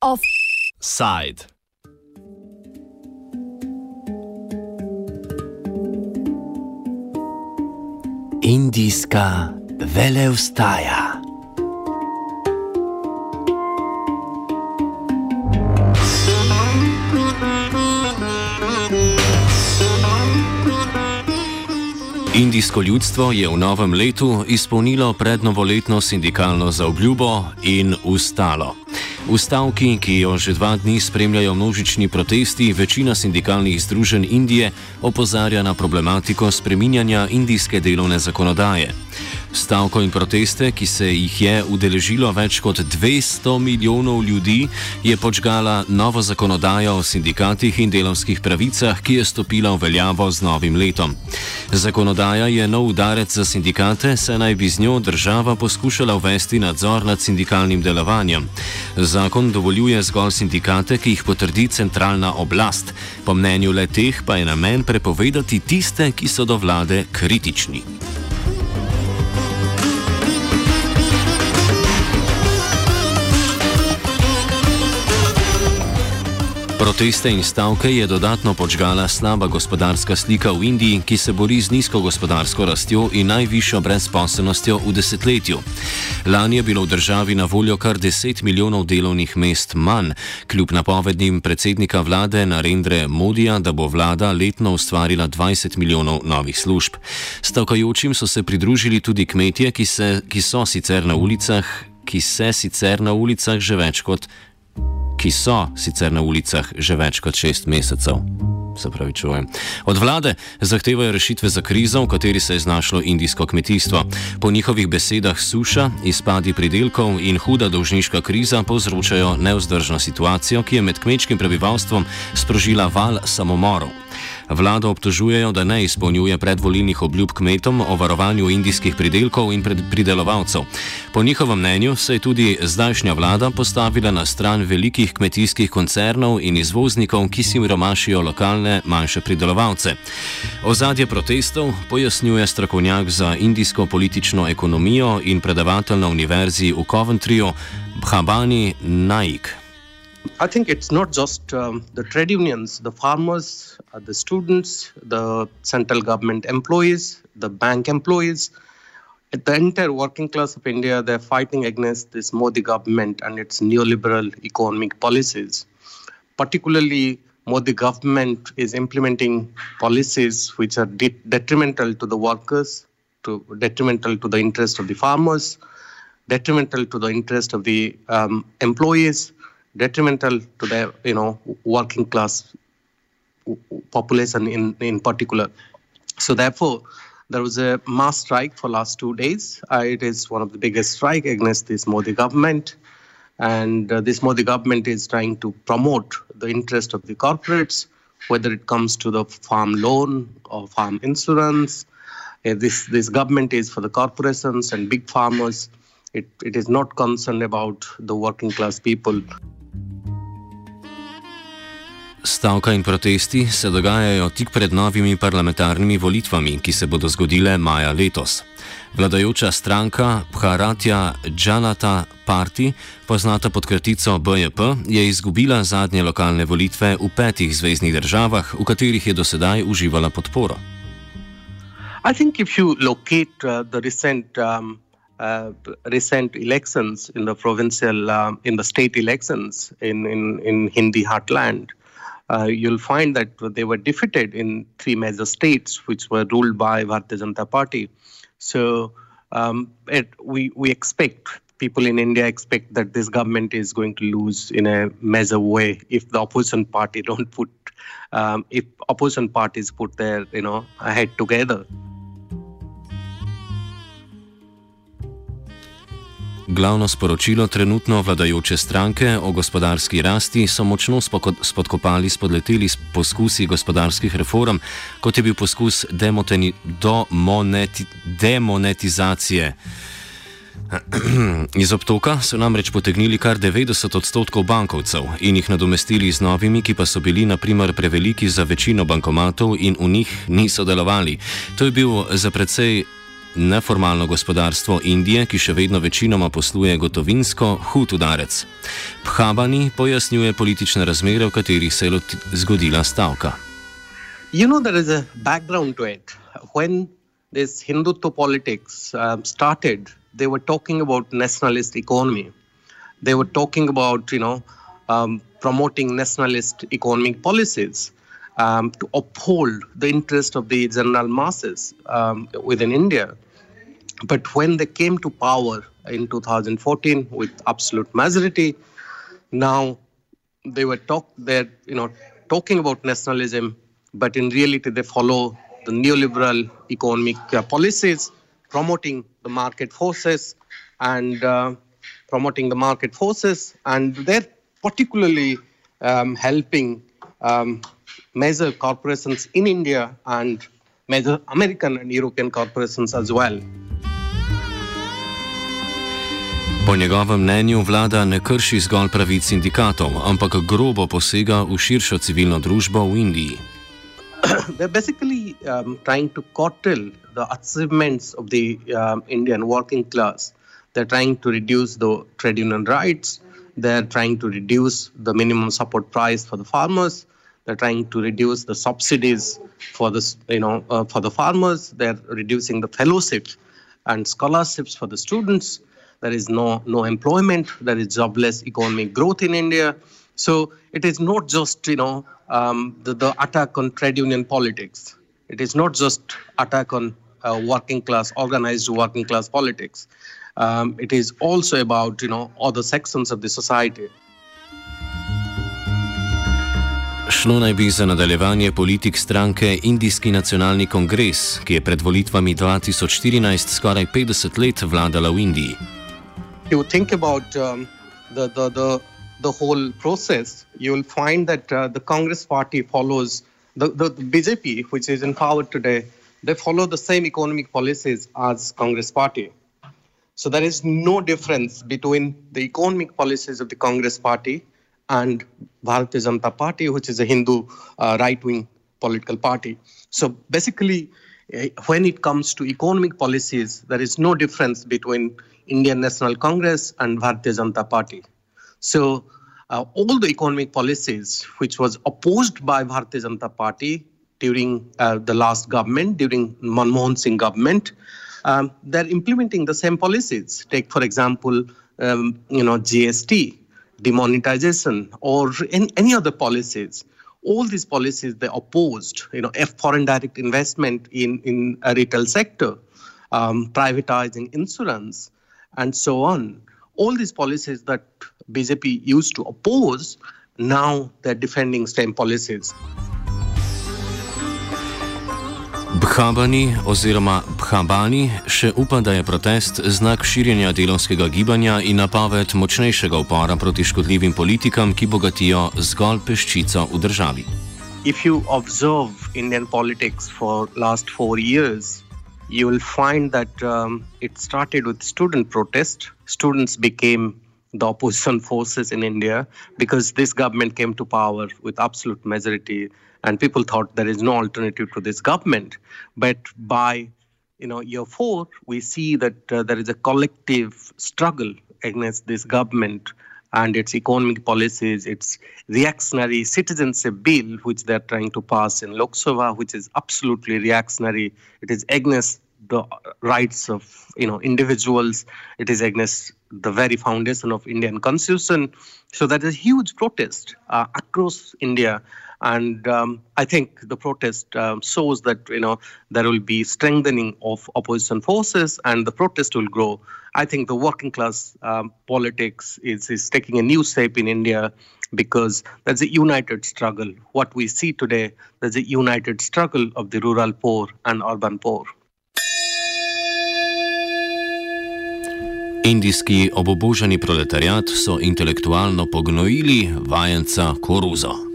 Offside. Indijska veleustaja. Indijsko ljudstvo je v novem letu izpolnilo prednovoletno sindikalno zaobljubo in ustalo. V stavki, ki jo že dva dni spremljajo množični protesti, večina sindikalnih združenj Indije opozarja na problematiko spreminjanja indijske delovne zakonodaje. Stavko in proteste, ki se jih je udeležilo več kot 200 milijonov ljudi, je počgala novo zakonodajo o sindikatih in delovskih pravicah, ki je stopila v veljavo z novim letom. Zakonodaja je nov udarec za sindikate, saj naj bi z njo država poskušala uvesti nadzor nad sindikalnim delovanjem. Zakon dovoljuje zgolj sindikate, ki jih potrdi centralna oblast. Po mnenju le teh pa je namen prepovedati tiste, ki so do vlade kritični. Proteste in stavke je dodatno počgala slaba gospodarska slika v Indiji, ki se bori z nizko gospodarsko rastjo in najvišjo brezposelnostjo v desetletju. Lani je bilo v državi na voljo kar 10 milijonov delovnih mest manj, kljub napovedim predsednika vlade Narendre Modija, da bo vlada letno ustvarila 20 milijonov novih služb. Stavkajočim so se pridružili tudi kmetje, ki, se, ki so sicer na ulicah, ki se sicer na ulicah že več kot ki so sicer na ulicah že več kot šest mesecev. Od vlade zahtevajo rešitve za krizo, v kateri se je znašlo indijsko kmetijstvo. Po njihovih besedah suša, izpadi pridelkov in huda dolžniška kriza povzročajo neuzdržno situacijo, ki je med kmečkim prebivalstvom sprožila val samomorov. Vlado obtožujejo, da ne izpolnjuje predvolilnih obljub kmetom o varovanju indijskih pridelkov in pridelovalcev. Po njihovem mnenju se je tudi zdajšnja vlada postavila na stran velikih kmetijskih koncernov in izvoznikov, ki si romašijo lokalne manjše pridelovalce. Ozadje protestov pojasnjuje strokovnjak za indijsko politično ekonomijo in predavatelj na univerzi v Coventryju Bhabani Naik. I think it's not just um, the trade unions, the farmers, uh, the students, the central government employees, the bank employees. The entire working class of India, they're fighting against this Modi government and its neoliberal economic policies. Particularly, Modi government is implementing policies which are de- detrimental to the workers, to detrimental to the interest of the farmers, detrimental to the interest of the um, employees, detrimental to the you know working class population in in particular. So therefore, there was a mass strike for last two days. Uh, it is one of the biggest strike against this Modi government, and uh, this Modi government is trying to promote the interest of the corporates, whether it comes to the farm loan or farm insurance. Uh, this this government is for the corporations and big farmers. It, it is not concerned about the working class people. Stavka in protesti se dogajajo tik pred novimi parlamentarnimi volitvami, ki se bodo zgodile maja letos. Vladajoča stranka Bharatja Janata Party, poznata pod kratico BJP, je izgubila zadnje lokalne volitve v petih zvezdnih državah, v katerih je dosedaj uživala podporo. I think if you locate uh, the recent um, uh, recent elections in the provincial uh, in the state elections in in, in Hindi heartland, uh, you'll find that they were defeated in three major states, which were ruled by Bharatiya Janata Party. So um, it, we we expect people in India expect that this government is going to lose in a major way if the opposition party don't put um, if opposition parties put their you know head together. Glavno sporočilo trenutno vladajoče stranke o gospodarski rasti so močno spodkopali spodleteli poskusi gospodarskih reform, kot je bil poskus demoneti demonetizacije Iz obtoka so namreč potegnili kar 90 odstotkov bankovcev in jih nadomestili z novimi, ki pa so bili naprimer preveliki za večino bankomatov in v njih niso delovali. To je bil za precej neformalno gospodarstvo Indije, ki še vedno večinoma posluje gotovinsko, hud udarec. Phabani pojasnjuje politične razmere, v katerih se je zgodila stavka. You know, there is a background to it. When this Hindutva politics um, started, they were talking about nationalist economy. They were talking about, you know, um, promoting nationalist economic policies um, to uphold the interest of the general masses um, within India. But when they came to power in 2014 with absolute majority, now they were talk they're you know talking about nationalism, but in reality they follow the neoliberal economic uh, policies, promoting the market forces and uh, promoting the market forces, and they're particularly um, helping um, major corporations in India and major American and European corporations as well. Po njegovem mnenju vlada ne krši zgolj pravic sindikatov, ampak grobo posega v širšo civilno družbo v Indiji. They're basically um, trying to curtail the achievements of the um, Indian working class. They're trying to reduce the trade union rights. They're trying to reduce the minimum support price for the farmers. They're trying to reduce the subsidies for the you know uh, for the farmers. They're reducing the fellowships and scholarships for the students. There is no no employment. There is jobless economic growth in india. So it is not just you know um, the, the, attack on trade union politics. It is not just attack on uh, working class organized working class politics. Um, it is also about you know other sections of the society Šlo naj bi za nadaljevanje politik stranke Indijski nacionalni kongres, ki je pred volitvami 2014 skoraj 50 let vladala v Indiji. you think about um, the, the, the, the whole process, you will find that uh, the Congress party follows the, the, the, BJP, which is in power today, they follow the same economic policies as Congress party. So there is no difference between the economic policies of the Congress party and Bharatiya Janata Party, which is a Hindu uh, right-wing political party. So basically, uh, when it comes to economic policies, there is no difference between Indian National Congress and Bharatiya Janata Party. So uh, all the economic policies which was opposed by Bharatiya Janata Party during uh, the last government, during Manmohan Singh government, um, they're implementing the same policies. Take, for example, um, you know, GST, demonetization, or in, any other policies. All these policies they opposed. You know, foreign direct investment in in a retail sector, um, privatizing insurance, and so on. All these policies that BJP used to oppose, now they're defending same policies. Bhabani oziroma Bhabani še upa, da je protest znak širjenja delovskega gibanja in napoved močnejšega upora proti škodljivim politikam, ki bogatijo zgolj peščico v državi. If you observe Indian politics for last four years, you will find that um, it started with student protest. Students became the opposition forces in India because this government came to power with absolute majority, and people thought there is no alternative to this government. But by you know year four, we see that uh, there is a collective struggle against this government and its economic policies, its reactionary citizenship bill, which they're trying to pass in Lok Sabha, which is absolutely reactionary. It is against the rights of you know individuals. It is against the very foundation of Indian Constitution. So that is a huge protest uh, across India. And um, I think the protest um, shows that you know there will be strengthening of opposition forces, and the protest will grow. I think the working class um, politics is, is taking a new shape in India because there's a united struggle. What we see today, there's a united struggle of the rural poor and urban poor. Indijski obobožani proletariat so intelektualno pognojili vajenca koruzo.